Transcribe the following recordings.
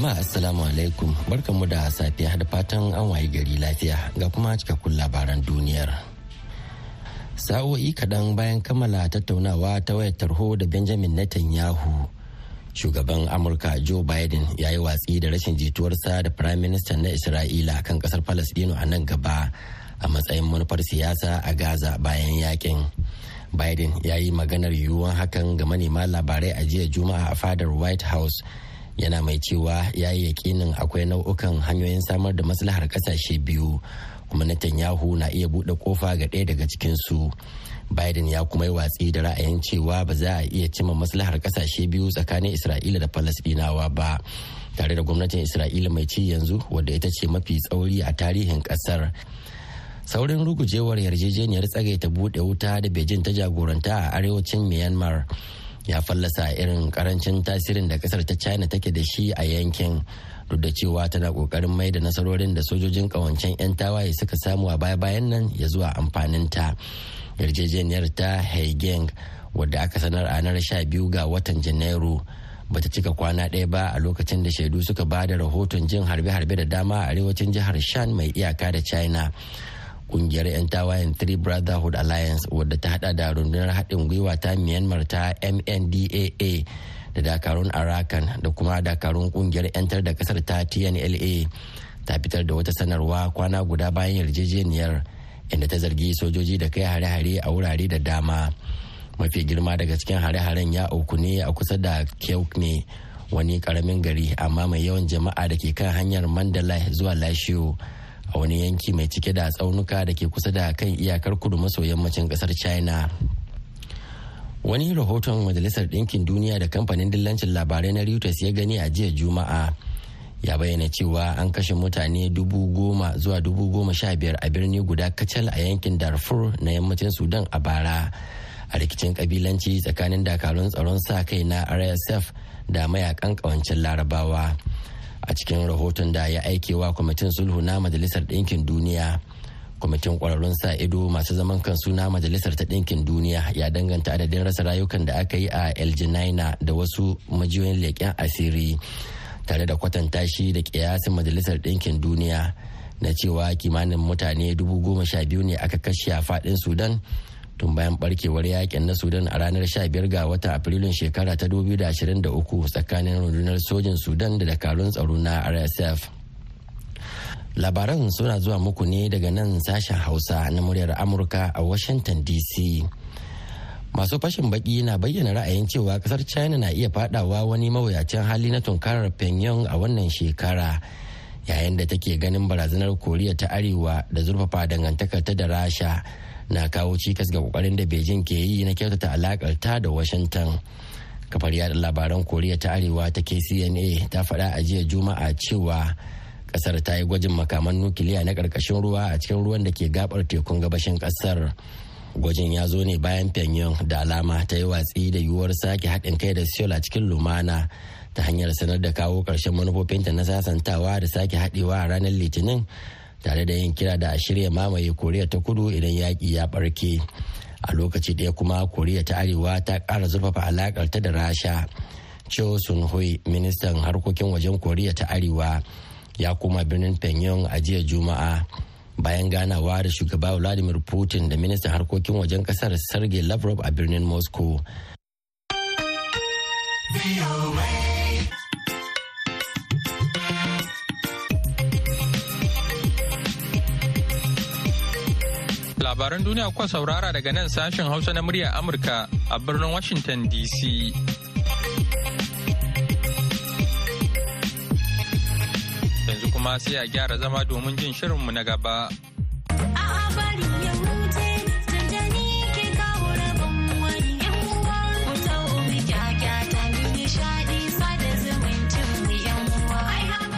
Jama'a Assalamu alaikum barkanmu da safiya da fatan an wayi gari lafiya ga kuma cikakkun labaran duniyar. Sa'o'i kaɗan bayan kammala tattaunawa ta wayar tarho da Benjamin Netanyahu. Shugaban Amurka Joe Biden ya yi watsi da rashin jituwarsa da Prime Minister na Isra'ila kan ƙasar Falasɗinu a nan gaba a matsayin manufar siyasa a Gaza bayan yaƙin. Biden ya yi maganar yiwuwan hakan ga manema labarai a jiya Juma'a a fadar White House. Yana mai cewa ya yi yakinin akwai nau'ukan hanyoyin samar da maslahar ƙasashe biyu kuma Netanyahu na iya buɗe ƙofa ga ɗaya daga cikinsu. Biden ya kuma yi watsi da ra'ayin cewa ba za a iya cimma maslahar ƙasashe biyu tsakanin Isra'ila da Falasɗinawa ba. Tare da gwamnatin Isra'ila mai ci yanzu wadda ita ce mafi tsauri a tarihin ƙasar. Saurin rugujewar yarjejeniyar tsagaita buɗe wuta da Beijing ta jagoranta a arewacin Myanmar. Ya fallasa irin ƙarancin tasirin da ƙasar ta china take da shi a yankin. Duk da cewa tana ƙoƙarin mai da nasarorin da sojojin kawancen 'yan tawaye suka samu a baya-bayan nan ya zuwa amfaninta. Yarjejeniyar ta haigeng wadda aka sanar a ranar 12 ga watan janairu bata cika kwana ɗaya ba a lokacin da shaidu suka ba da rahoton jin harbe-harbe da dama a arewacin jihar shan mai iyaka da china. Ƙungiyar 'yan tawayen three brotherhood alliance wadda ta hada da rundunar haɗin gwiwa ta myanmar ta mndaa da dakarun arakan da kuma dakarun ƙungiyar 'yantar da ƙasar ta tnla ta fitar da wata sanarwa kwana guda bayan yarjejeniyar inda ta zargi sojoji da kai hare-hare a wurare da dama. Mafi girma daga cikin hare-haren ya auku ne a kusa da ne wani ƙaramin gari amma mai yawan jama'a da ke kan hanyar mandalay zuwa lashiyo. A wani yanki mai cike da tsaunuka da ke kusa da kan iyakar kudu maso yammacin ƙasar china. Wani rahoton majalisar ɗinkin duniya da kamfanin dillancin labarai na reuters ya gani a jiya juma'a ya bayyana cewa an kashe mutane dubu goma zuwa dubu goma sha biyar a birni guda kacal a yankin darfur na yammacin sudan a bara. A rikicin kabilanci tsakanin dakarun tsaron sa kai na rsf da mayaƙan kawancin larabawa. A cikin rahoton da ya aikewa kwamitin sulhu na majalisar ɗinkin duniya. Kwamitin kwararrun sa ido masu zaman kansu na majalisar ta ɗinkin duniya ya danganta adadin rasa rayukan da aka yi a el da wasu majiyoyin leƙen asiri tare da kwatanta shi da kiyasin majalisar ɗinkin duniya na cewa kimanin mutane dubu goma sha biyu ne aka kashe a faɗin sudan tun bayan barkewar yaƙin na sudan a ranar 15 ga watan afrilun shekara ta 2023 tsakanin rundunar sojin sudan da dakarun tsaro na rsf labaran suna zuwa muku ne daga nan sashen hausa na muryar amurka a washington dc masu fashin baki na bayyana ra'ayin cewa ƙasar china na iya fadawa wani mawuyacin hali na tunkarar pyongyang a wannan shekara yayin da take ganin barazanar koriya ta arewa da zurfafa dangantakar ta da rasha. Na kawo cikas ga ƙoƙarin da beijing ke yi na kyautata alakar ta da washington. Kafar yada labaran koriya ta arewa ta kcna ta faɗa a jiya juma'a cewa ƙasar ta yi gwajin makaman nukiliya na ƙarƙashin ruwa a cikin ruwan da ke gabar tekun gabashin ƙasar gwajin ya zo ne bayan pyongyang da alama ta yi watsi da yiwuwar sake haɗin kai da seoul a cikin lumana ta hanyar sanar da kawo ƙarshen manufofinta na sasantawa da sake haɗewa a ranar litinin tare da yin kira da a shirya mamaye koriya ta kudu idan yaƙi ya ɓarke. A lokaci ɗaya kuma koriya ta arewa ta ƙara zurfafa alaƙar ta da rasha. Cho sun hui ministan harkokin wajen koriya ta arewa ya koma birnin pyongyang a jiya juma'a. Bayan ganawa da shugaba vladimir putin da ministan harkokin wajen ƙasar sergei lavrov a birnin moscow. Labaran duniya kuka saurara daga nan sashen Hausa na murya Amurka a birnin Washington DC. Yanzu kuma sai a gyara zama domin jin shirinmu na gaba.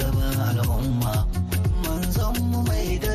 gaba al'umma. Manzon mu mai da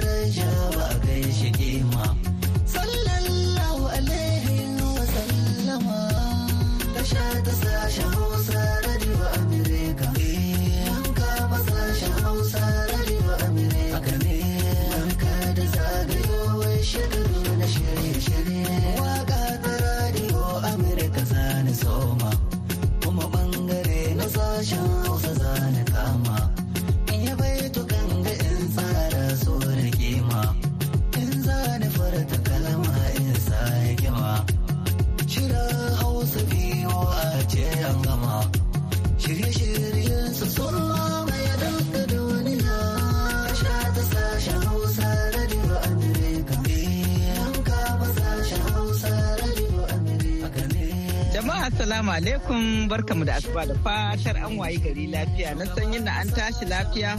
Assalamu alaikum barkamu da asuba da fatar an wayi gari lafiya na sanyin na an tashi lafiya.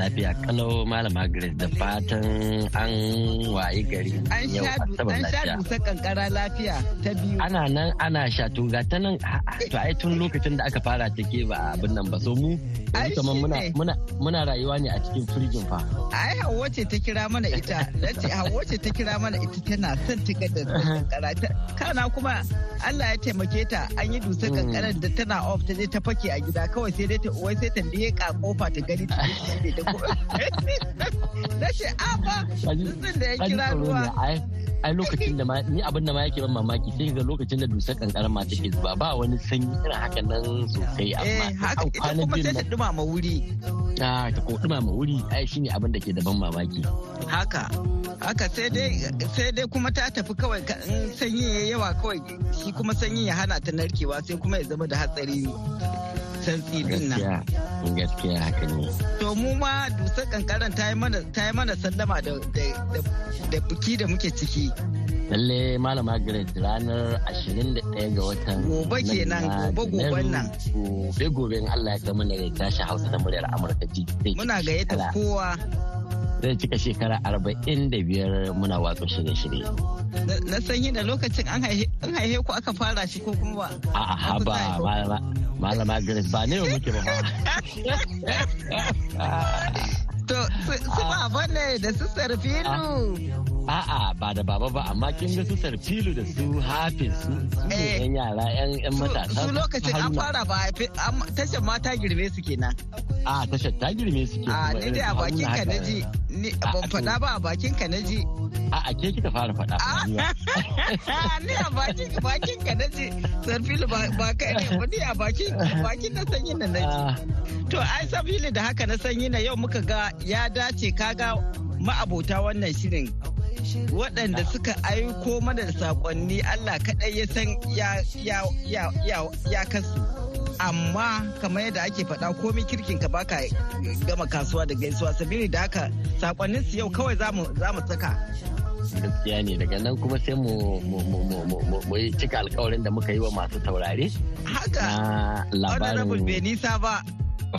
Lafiya kalau malama Grace da fatan an wayi gari yau An sha dusar kankara lafiya ta biyu. Ana nan ana sha to ga ta nan to ai tun lokacin da aka fara take ba abin nan ba so mu kamar muna muna muna rayuwa ne a cikin firjin fa. Ai Hauwa ce ta kira mana ita. Nace Hauwa ce ta kira mana ita tana son tiga da kankara. Kana kuma Allah ya taimake ta an yi dusar mm. kankarar da tana off ta je ta fake a gida kawai sai dai ta wai sai ta ka ƙofa ta gani ta da ko na ce a ba da ya kira ruwa ai lokacin da ni abin da ma yake ban mamaki sai ga lokacin da dusar kankarar ma take zuba ba wani sanyi irin haka nan sosai amma eh haka ita kuma sai ta dumama wuri. Ah ta ko dumama wuri ai shine abin da ke da ban mamaki. Haka haka sai dai sai dai kuma ta tafi kawai sanyi yawa kawai shi kuma sanyi ya hana ta narkewa sai kuma ya zama da hatsari. Santsi ɗin nan. Gaskiya haka ne. To mu ma dusar kankaran ta yi mana sallama da biki da muke ciki. lalle malama Grace ranar 21 ga watan gobe kenan gobe goben nan gobe gobe Allah ya kai mana ya tashi Hausa da muryar Amurka ji muna gayyata kowa zai cika shekara arba'in da biyar muna watsa shirye-shirye. Na sanyi da lokacin an haihe ku aka fara shi ko kuma ba? A'a ba malama Grace ba ne muke ba To su ba ne da su sarfilu. A'a ba da baba ba amma kin ga su sarfilu da su hafiz su ne yan yara yan matasa. Su lokacin an fara ba tashar mata girme su kenan. A tashar ta girme su ke. A ni dai a bakin ka na ji. Ni ban faɗa ba a bakin ka na ji. A a ke kika fara faɗa. Ni a bakin bakin ka na ji. Sarfilu ba kai ne ba ni a bakin bakin na sanyi na na ji. To ai sabili da haka na sanyi na yau muka ga ya dace kaga ma'abota wannan shirin waɗanda suka aiko mana da saƙonni Allah kaɗai ya san ya kasu. Amma kamar yadda ake faɗa komai kirkin ka baka gama kasuwa da gaisuwa sabili da haka saƙonnin su yau kawai za mu saka. gaskiya ne daga nan kuma sai mu yi cika alkawarin da muka yi wa masu taurare. Haka, labarin bai nisa ba.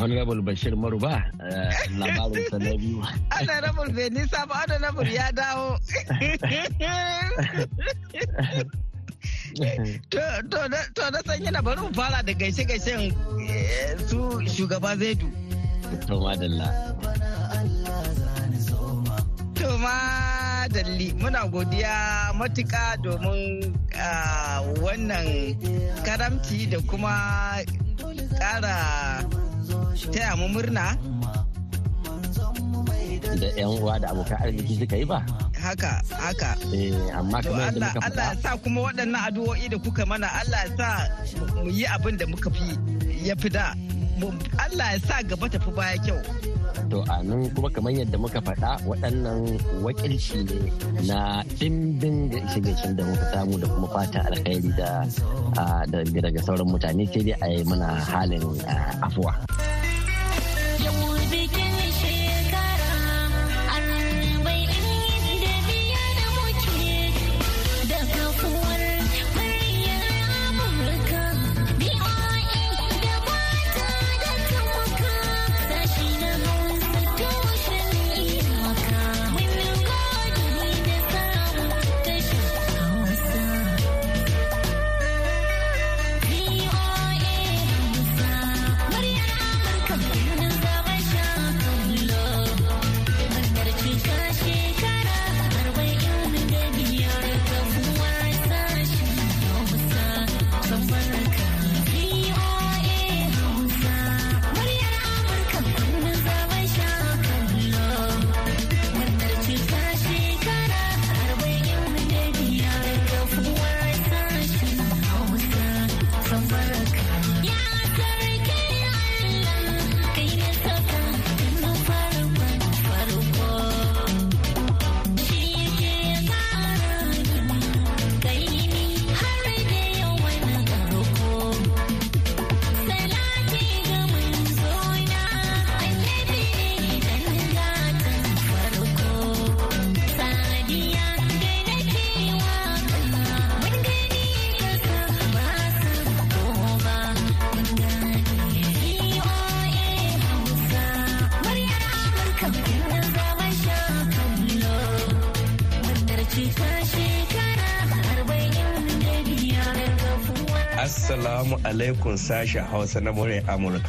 Honorable bashir maruba eh, labarin sa na biyu honorable bai nisa ba honorable ya dawo To na san yana bari mu fara da gaishe-gaishen eh, su shugaba Zaidu. To madalla. To madalli muna godiya matuka domin ah, wannan karamci da kuma ƙara taya mu murna. Da 'yan uwa da abokan arziki suka yi ba? haka haka eh amma kamar yadda muka Allah ya sa kuma waɗannan addu'o'i da kuka mana Allah ya sa mu yi abin da muka fi ya fi da Allah ya sa gaba tafi baya kyau to a nan kuma kamar yadda muka faɗa waɗannan wakilci ne na ɗimbin gaishe da muka samu da kuma fata alkhairi da daga sauran mutane sai dai a yi mana halin afuwa. Alaikum sashen Hausa na Murai Amurka.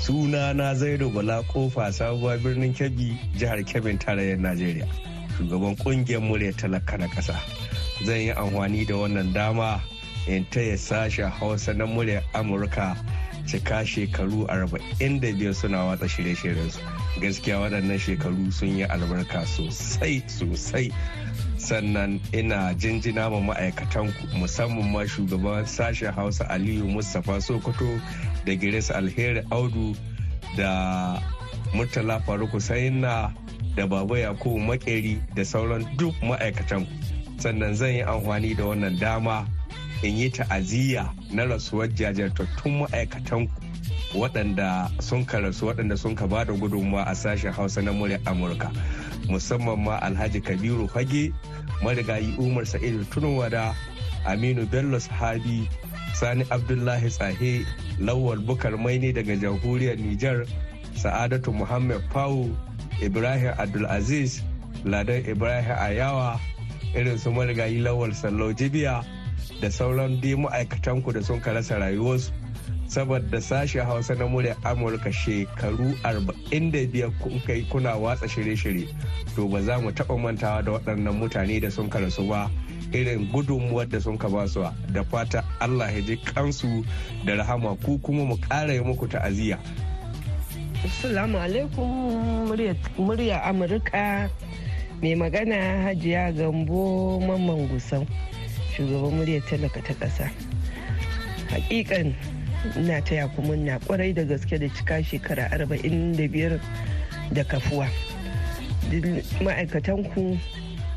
Suna na Zaidu Bala Kofa sabuwar birnin Kebbi, jihar Kebbin tarayyar Najeriya. Shugaban ƙungiyar murya talaka na ƙasa. Zan yi amfani da wannan dama in taya sashen Hausa na murya Amurka cika shekaru 45 suna watsa shirye-shiryensu. Gaskiya waɗannan shekaru sun yi albarka sosai sosai sannan ina jinjina ma ma'aikatanku musamman ma shugaban sashen hausa aliyu mustapha sokoto da giris alheri audu da murtala faruku sayinna da baba yakubu makeri da sauran duk ma'aikatanku. Sannan zan yi amfani da wannan dama in yi ta'aziyya na rasuwar jajirtattun ma'aikatanku waɗanda sun ka rasu waɗanda sun ka ba da gudunmawa a sashen hausa na murya amurka. Musamman ma alhaji kabiru fage marigayi umar sa'idu tunwada aminu bello sahabi sani abdullahi tsahe lawal bukar maini daga jamhuriyar nijar sa'adatu muhammad pawu ibrahim abdulaziz ladan ibrahim ayawa irin su marigayi lawal sallau jibiya da sauran dai ma'aikatanku da sun rasa rayuwarsu. Saboda sashen hausa na murya amurka shekaru 45 kun kai kuna watsa shirye-shirye. To ba za mu taɓa mantawa da waɗannan mutane da sun karasu ba irin gudunmuwar da sun ka ba su da fata allah ya ji kansu da rahama ku kuma mu ƙara yi muku ta'aziyya. Assalamu alaikum murya Amurka. Mai magana hajiya gambo mamman gusau shugaban muryar talaka ta ƙasa. Hakikan ina taya ku na ƙwarai da gaske da cika shekara arba'in da biyar da kafuwa. Ma'aikatanku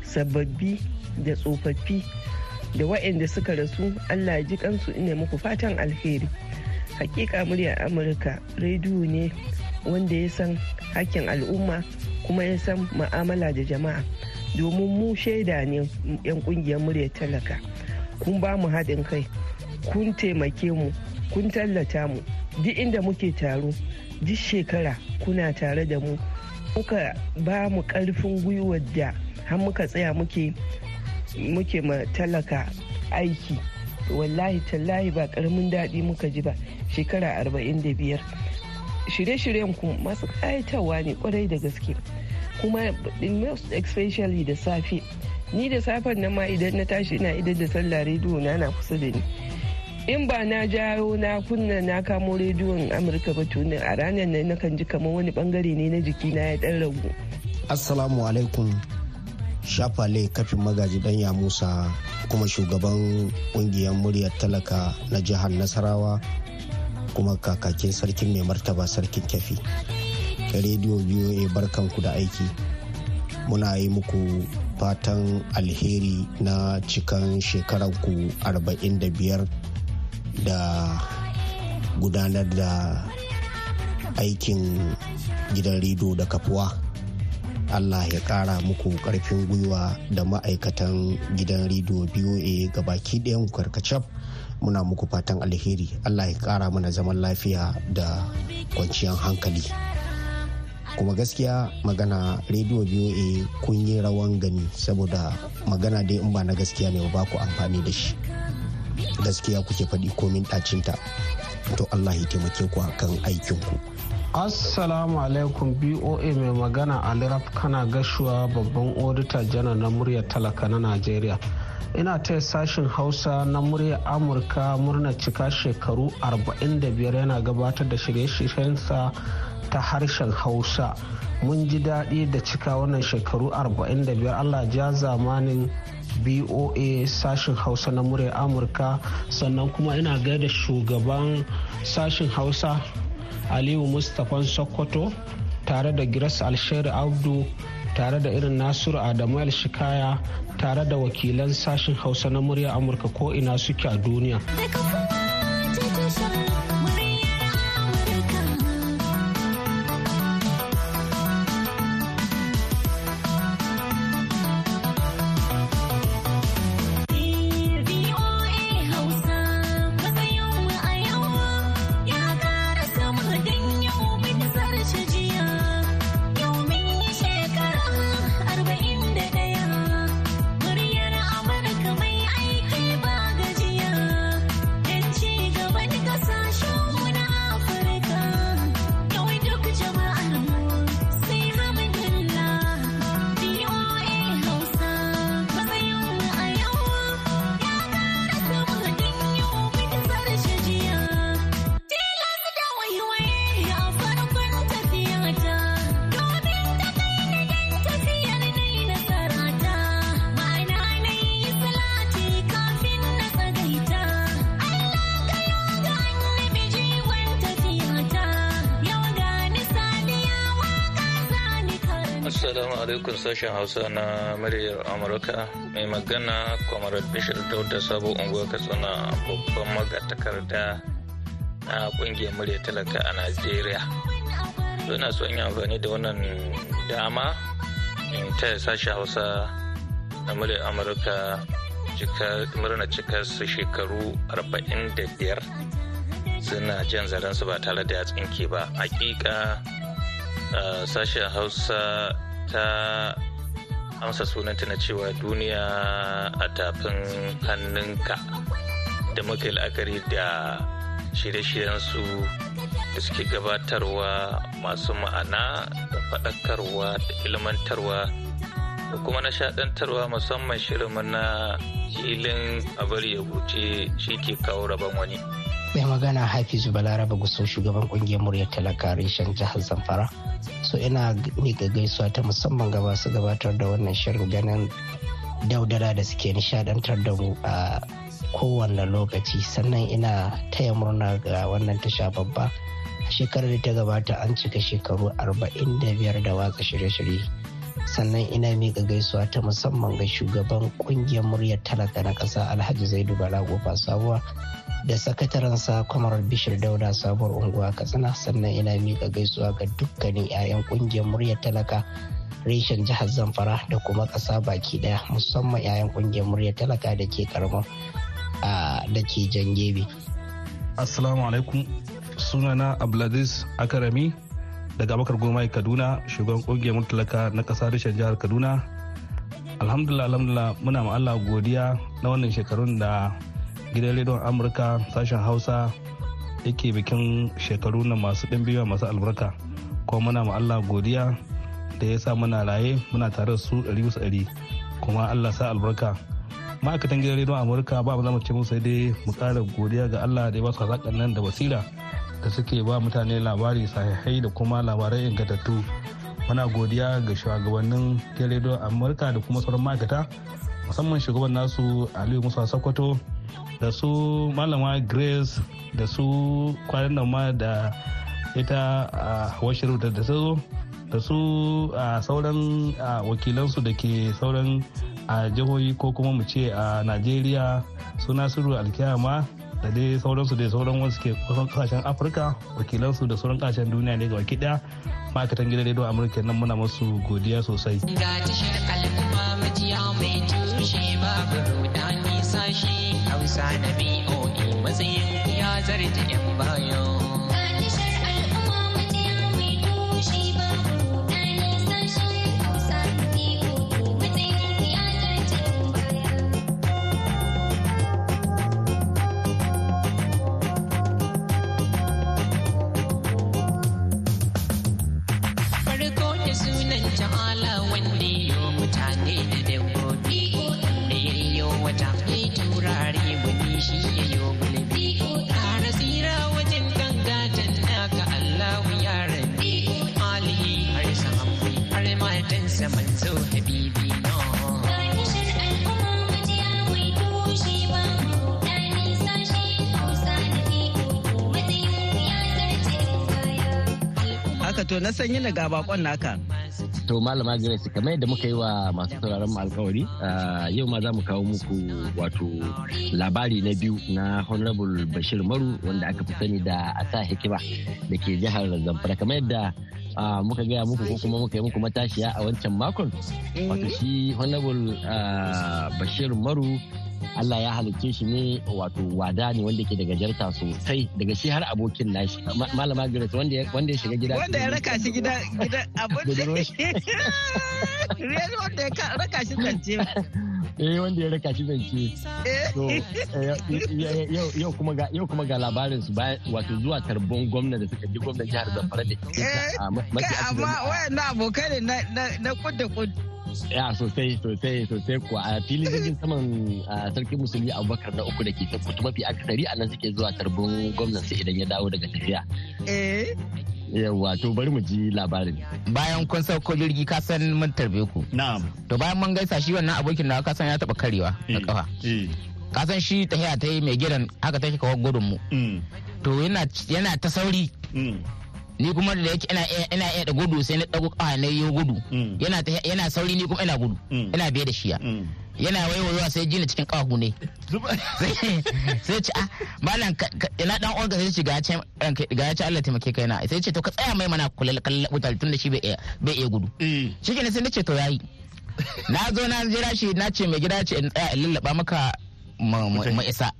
sababbi da tsofaffi da waɗanda suka rasu allah ji kansu ina muku fatan alheri. Hakika murya amurka rediyo ne wanda ya san hakkin al'umma kuma ya san ma'amala da jama'a. Domin mu shaida ne 'yan ƙungiyar murya talaka. Kun ba mu haɗin kai kun taimake mu kun tallata mu. Duk inda muke taro duk shekara kuna tare da mu. Muka ba mu ƙarfin gwiwar da har muka tsaya muke muke ma talaka aiki. Wallahi tallahi ba ƙaramin daɗi muka ji ba shekara arba'in da biyar. Shirye-shiryen ku masu ƙayatarwa ne ƙwarai da gaske. Kuma most especially da safe. Ni da safen nan ma idan na tashi ina idan da sallah rediyo na na kusa da ni. In ba na jawo na kunna na kamo rediyon amurka ba tunin a ranar nan nakan ji kamar wani ɓangare ne na jiki na ya dan ragu. Assalamu alaikum shafale kafin magaji danya musa kuma shugaban ƙungiyar muryar talaka na jihar nasarawa kuma kakakin sarkin mai martaba sarkin kafi rediyo voa barkanku da aiki. Muna yi muku fatan alheri na cikan shekaranku 45 da gudanar da aikin gidan rediyo da kafuwa. Allah ya kara muku ƙarfin gwiwa da ma'aikatan gidan rediyo boa ga baki ɗayan karkacaf. Muna muku fatan alheri. Allah ya kara mana zaman lafiya da kwanciyar hankali. Kuma gaskiya magana rediyo boa kun yi rawan gani saboda magana dai in ba na gaskiya ne ba ku amfani da shi. Gaskiya kuke faɗi komin ɗacinta. To allah ya taimake ku kan aikinku. Assalamu alaikum boa mai magana alirab kana gashuwa babban odita janar na muryar talaka na najeriya. Ina taya sashen hausa na muryar amurka murna cika shekaru 45 yana gabatar da shirye-shiryensa ta harshen hausa. Mun ji daɗi da cika wannan shekaru 45 allah ja zamanin boa sashen hausa na murya amurka. Sannan kuma ina gaida shugaban sashen hausa aliyu mustapha sokoto tare da giras alsheri abdu tare da irin nasiru adamu shikaya tare da wakilan sashen hausa na murya amurka ko ina suke a duniya. Sashen Hausa na muryar Amurka mai magana Kwamarar Bishir Dauda Sabo Unguwa Katsina babban magatakarda na ƙungiyar murya talaka a Najeriya. Suna so yi amfani da wannan dama in taya sashen Hausa na muryar Amurka murna cikar su shekaru 45 suna jan zaransu ba tare da ya tsinke ba. Hakika sashen Hausa ta amsa sunanta na cewa duniya a tafin hannunka da muka la'akari da shirye-shiryensu da suke gabatarwa masu ma'ana da faɗakarwa da ilmantarwa da kuma nishaɗantarwa musamman shirinmu na filin abar ya huce shi ke kawo rabon wani. Mai magana hafizu balaraba gusau shugaban ƙungiyar muryar talaka reshen jihar zamfara. So ina miƙa gaisuwa ta musamman ga masu gabatar da wannan shirin ganin daudara da suke nishadantar da mu a kowane lokaci. Sannan ina taya murna ga wannan tasha babba. A shekarar da ta gabata an cika shekaru 45 da watsa shirye-shirye. Sannan ina miƙa gaisuwa ta musamman ga shugaban ƙungiyar muryar talaka na ƙasa alhaji zaidu bala gofa sabuwa da sakatarensa kwamar bishir dauda sabuwar unguwa katsina sannan ina miƙa gaisuwa ga dukkanin 'ya'yan ƙungiyar muryar talaka reshen jihar zamfara da kuma ƙasa baki ɗaya musamman 'ya'yan ƙungiyar muryar talaka da ke karamar da ke jan gebe. assalamu alaikum sunana abdulaziz akarami daga bakar goma kaduna shugaban ƙungiyar talaka na ƙasa reshen jihar kaduna. Alhamdulillah alhamdulillah muna ma Allah godiya na wannan shekarun da gidan rediyon amurka sashen hausa yake bikin shekaru na masu ɗimbiwa masu albarka. Kuma muna ma allah godiya da ya sa muna raye muna tare da su ɗari bisa ɗari. Kuma allah sa albarka. Ma'aikatan gidan rediyon amurka ba za mu ce musu sai dai mu ƙara godiya ga allah da ya ba su hazaƙan nan da basira da suke ba mutane labari sahihai da kuma labarai ingantattu. Muna godiya ga shugabannin rediyon amurka da kuma sauran ma'aikata musamman shugaban nasu aliyu musa sokoto da su malama grace da su kwanan nan ma da ita a washiru da zo da su a sauran wakilansu da ke sauran a jihohi ko kuma mu ce a najeriya. Su nasiru alkiyama da dai sauransu da sauran wasu ke kusan ƙasashen afirka wakilansu da sauran ƙasashen duniya ne ga baki ɗaya. Ma'aikatan gidan rediyo amurka nan muna masu godiya sosai. Ga tashar al'umma majiya matsayin ya zarta yan bayan sunan ta'ala wani to na san yana ga bakon naka. To malama Grace kamar yadda muka yi wa masu sauraron mu alkawari yau ma za mu kawo muku wato labari na biyu na Honorable Bashir Maru wanda aka fi sani da Asa Hikima da ke jihar Zamfara kamar yadda muka gaya muku ko kuma muka yi muku matashiya a wancan makon wato shi Honorable Bashir Maru Allah ya halicce shi ne wato wada ne wanda ke daga jarta sosai. Daga shi har abokin nashi. Malama Grace wanda ya shiga gida. Wanda ya raka shi gida gida abin wanda ya raka shi zance eh wanda ya raka shi zance yau kuma ga yau kuma ga labarin su wato zuwa tarbon gwamna da suka ji gwamnan jihar Zamfara da amma wayannan abokai ne na kudda kudda ya sosai sosai sosai kuwa. A filin jirgin saman sarkin musulmi abubakar na uku da ke tabbutu mafi akasari a nan suke zuwa tarbin gwamnati idan ya dawo daga tafiya. Yawa to bari mu ji labarin. Bayan kun sauko jirgi ka san mun tarbe ku. Na'am. To bayan mun gaisa shi wannan abokin da ka san ya taba karewa da kafa ka san shi tahiya ta yi mai gidan haka take kawar gudun mu. To yana ta sauri. Ni kuma da yake ina ina iya da gudu sai na dago kawa na yi gudu. Yana yana sauri ni kuma ina gudu. Ina biye da shiya yana waiwaiwa sai jina cikin kawahu ne. Sai ce ah malam ina dan orga sai ce ga ce ga ce Allah taimake kai na sai ce to ka tsaya mai mana kula wutar tunda shi bai iya gudu. Shi ne sai nace to yayi na zo na jira shi na ce mai gida ce in tsaya in lallaba maka ma isa.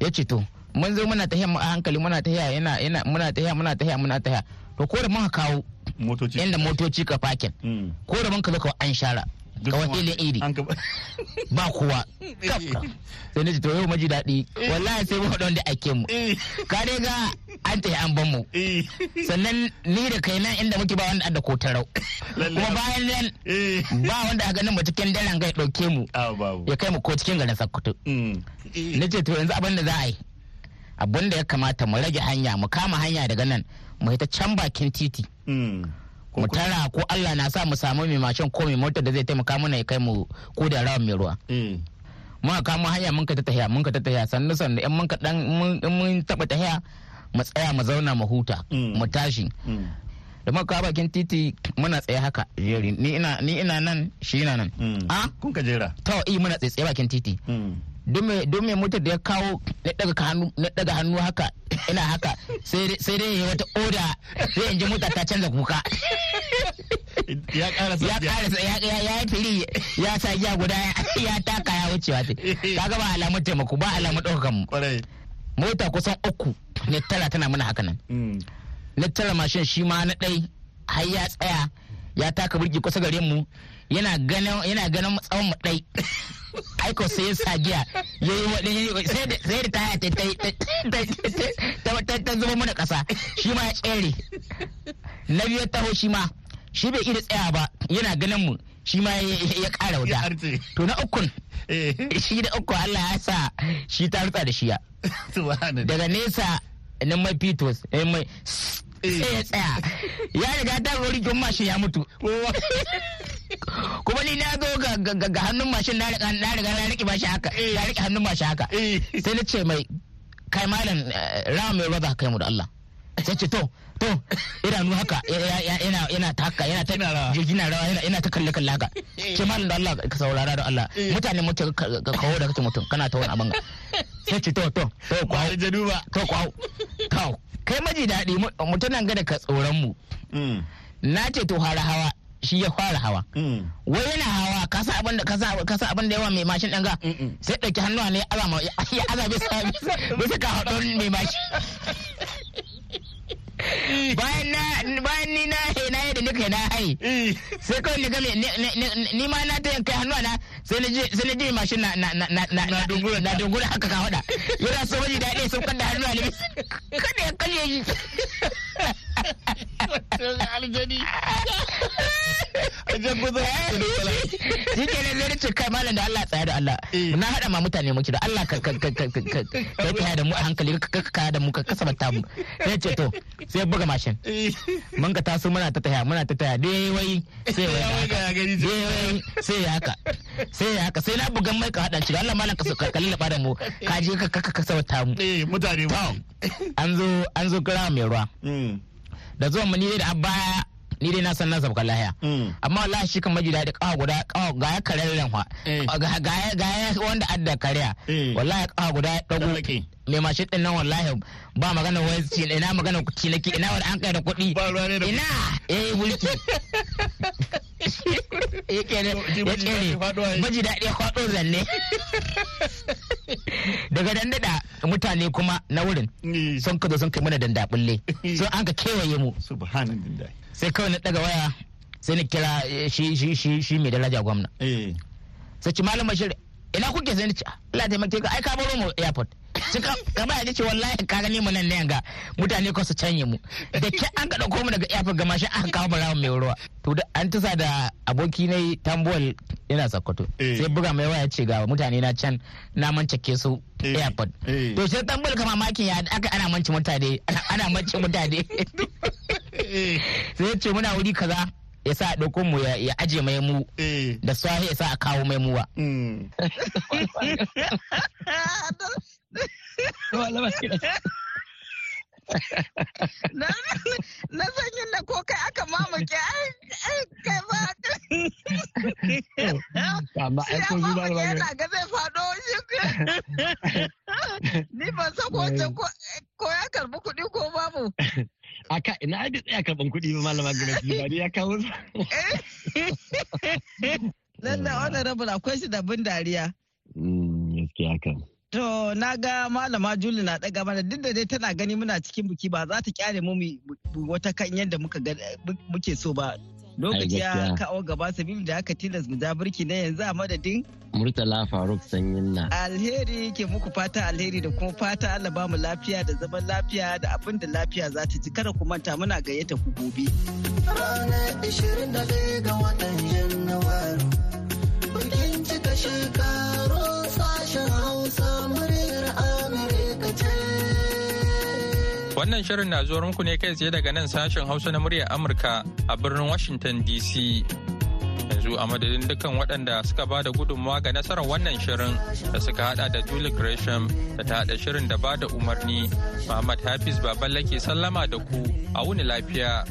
Ya ce to mun zo muna tahiya a hankali muna tahiya yana yana muna tahiya muna tahiya muna tahiya. To ko da muka kawo motoci. inda motoci ka fakin ko da mun ka zo ka an shara kawai ilin iri ba kowa. Sai na ce to yau maji daɗi. Wallahi sai mu wanda ake mu. Ka dai ga an tafi an ban mu. Sannan ni da kai nan inda muke ba wanda adda ko tarau kuma bayan nan ba wanda a ganin mu cikin daren gai ɗauke mu. Ya kai mu ko cikin garin sakkwato na ce to yanzu abin da za a yi abin da ya kamata mu rage hanya mu kama hanya daga nan mu ta can bakin titi. Mu tara ko Allah na sa mu samu mai mashin ko mai motar da zai taimaka mana ya kai mu ko da rawan mai ruwa. Muka kama hanya mun ka ta tahiya mun ka ta tahiya. Sannu sannu. In mun ka dan mun taba tahiya mu tsaya mu zauna mu huta mu tashi. Da muka kawo bakin titi muna tsaye haka jeri. Ni ina ni ina nan shi ina nan. A kun ka jera? To i muna tsaye bakin titi. Don mai motar da ya kawo na daga hannu haka ina haka sai dai wata oda sai in ji mota ta canza kuka. Ya karasa ya yi fili ya sa giya guda ya taka ya wucewa ta. Kaga ba alamun taimako ba alamun ɗaukakan mu. Mota kusan uku ne tara tana mana haka nan. Na tara mashin shi ma na ɗai har ya tsaya ya taka birki kusa gare mu yana ganin yana ganin tsawon mu dai aiko sai ya sa giya ya yi waɗin sai da taya ta ta zama mana ƙasa. Shi ma ya tsere. Na biyu taho shi ma shi bai iya tsaya ba yana ganin mu shi ma ya ƙara wuta. To na ukun shi da uku Allah ya sa shi ta rutsa da shiya daga nesa na mai pitos mai sai ya tsaya. Ya riga ta rori mashin ya mutu. kuma ni na zo ga hannun mashin na riga na riga na riƙe bashi haka. Na riƙe hannun mashin haka. Sai na ce mai kai malam rawa mai ruwa za ka kai mu da Allah. Sai ce to to idanu haka yana yana ta haka yana ta jirgin rawa. yana ta kalle kalle haka ce malam da Allah ka saurara da Allah. Mutane mutu ka kawo da kake mutum kana ta wani abin sai ce to to to kwawo to kwawo to kai maji daɗi mutunan gada ka tsoron mu. Na ce to fara hawa. Shi ya fara hawa. Wai yana hawa ka sa abin da ka sa abin da yawa mai mashin ɗin ga? Sai ɗauki hannuwa ne ya aza bisa bisa ka haɗon mai mashin. Bayan na bayan ni na he na da nika na hai. Sai kawai ni game ni ma na ta yanka hannuwa na sai na je je mashin na na na na na dungura na dungura haka ka hada yana so waje da dai sun kada hannuwa ne. Kada ya kalle shi. Aljani ajan kuzo shi ke nan zai ce kai malam da Allah tsaya da Allah. Na hada ma mutane muke da Allah ka ka ka ka ka ka da mu a hankali ka ka da mu ka kasabata mu. Sai ce to sai buga mashin. Mun ka taso muna ta taya muna ta taya dai wai sai wai dai wai sai ya haka. Sai ya haka sai na bugan mai ka hada shi. Allah malam ka kalli da da mu. Ka je ka ka kasabata mu. Mutane an zo an zo kira mai ruwa. Da zuwan mu ni da baya ni dai na san na sabka lahiya. Amma wallahi shi kan maji daɗi kawa guda kawa ga ya kare ran fa. Ga ya ga ya wanda adda kariya wallahi kawa guda ya dago mai mashin ɗin nan wallahi ba magana wai ina magana ciniki ina wanda an kai da kuɗi. Ina? eh bulki maji daɗi kwaɗo zanne. Daga dandada mutane kuma na wurin sun kazo sun kai mana dandaɓulle sun an ka kewaye mu. Sai kawai na daga waya sai na kira shi shi shi shi mai daraja gwamna. Sai ci malam bashir ina kuke? Sai ni ci Allah taimake ka ai ka baro mu airport. Sai ka ka ba ce wallahi ka gani mu nan ne ga mutane ko su canye mu. Da ke an ka ɗauko mu daga airport ga mashin aka kawo barawa mai ruwa. To da an tusa da aboki ne tambuwal yana sakkwato sai buga mai waya ce ga mutane na can na mancake su airport. To sai tambuwal ka mamakin ya aka ana manci mutane ana manci mutane. Sai ce muna wuri kaza ya sa ɗauko mu ya aje mai mu. Da sahi ya sa a kawo mai muwa. na sanyin da ko kai aka mamake ai kai ba. Amma ai ko zuba ba yana ga zai faɗo shi. Ni ban san ko ko ya karɓi kuɗi ko babu. Aka ina ai tsaya karɓan kuɗi ba malama gwamnati ba ya kawo su. Lalla honorable akwai shi da bin dariya. Gaskiya kan To na ga malama Juli na ɗaga mana duk da dai tana gani muna cikin buki ba za ta ƙyale mu wata kan yadda muke so ba. Lokaci ya kawo gaba sabili da aka tilas mu birki na yanzu a madadin. Murtala Faruk Sanyin na. Alheri ke muku fata alheri da kuma fata Allah ba mu lafiya da zaman lafiya da abin da lafiya za ta ci kada ku manta muna gayyata ku gobe. Ranar 21 ga Wannan shirin na zuwa muku ne kai tsaye daga nan sashen Hausa na muryar Amurka a birnin Washington DC. Yanzu a madadin dukkan waɗanda suka ba da gudunmawa ga nasarar wannan shirin da suka hada da Julie Gresham da ta hada shirin da ba da umarni. Muhammad Hafiz Baballa ke sallama da ku a wuni lafiya.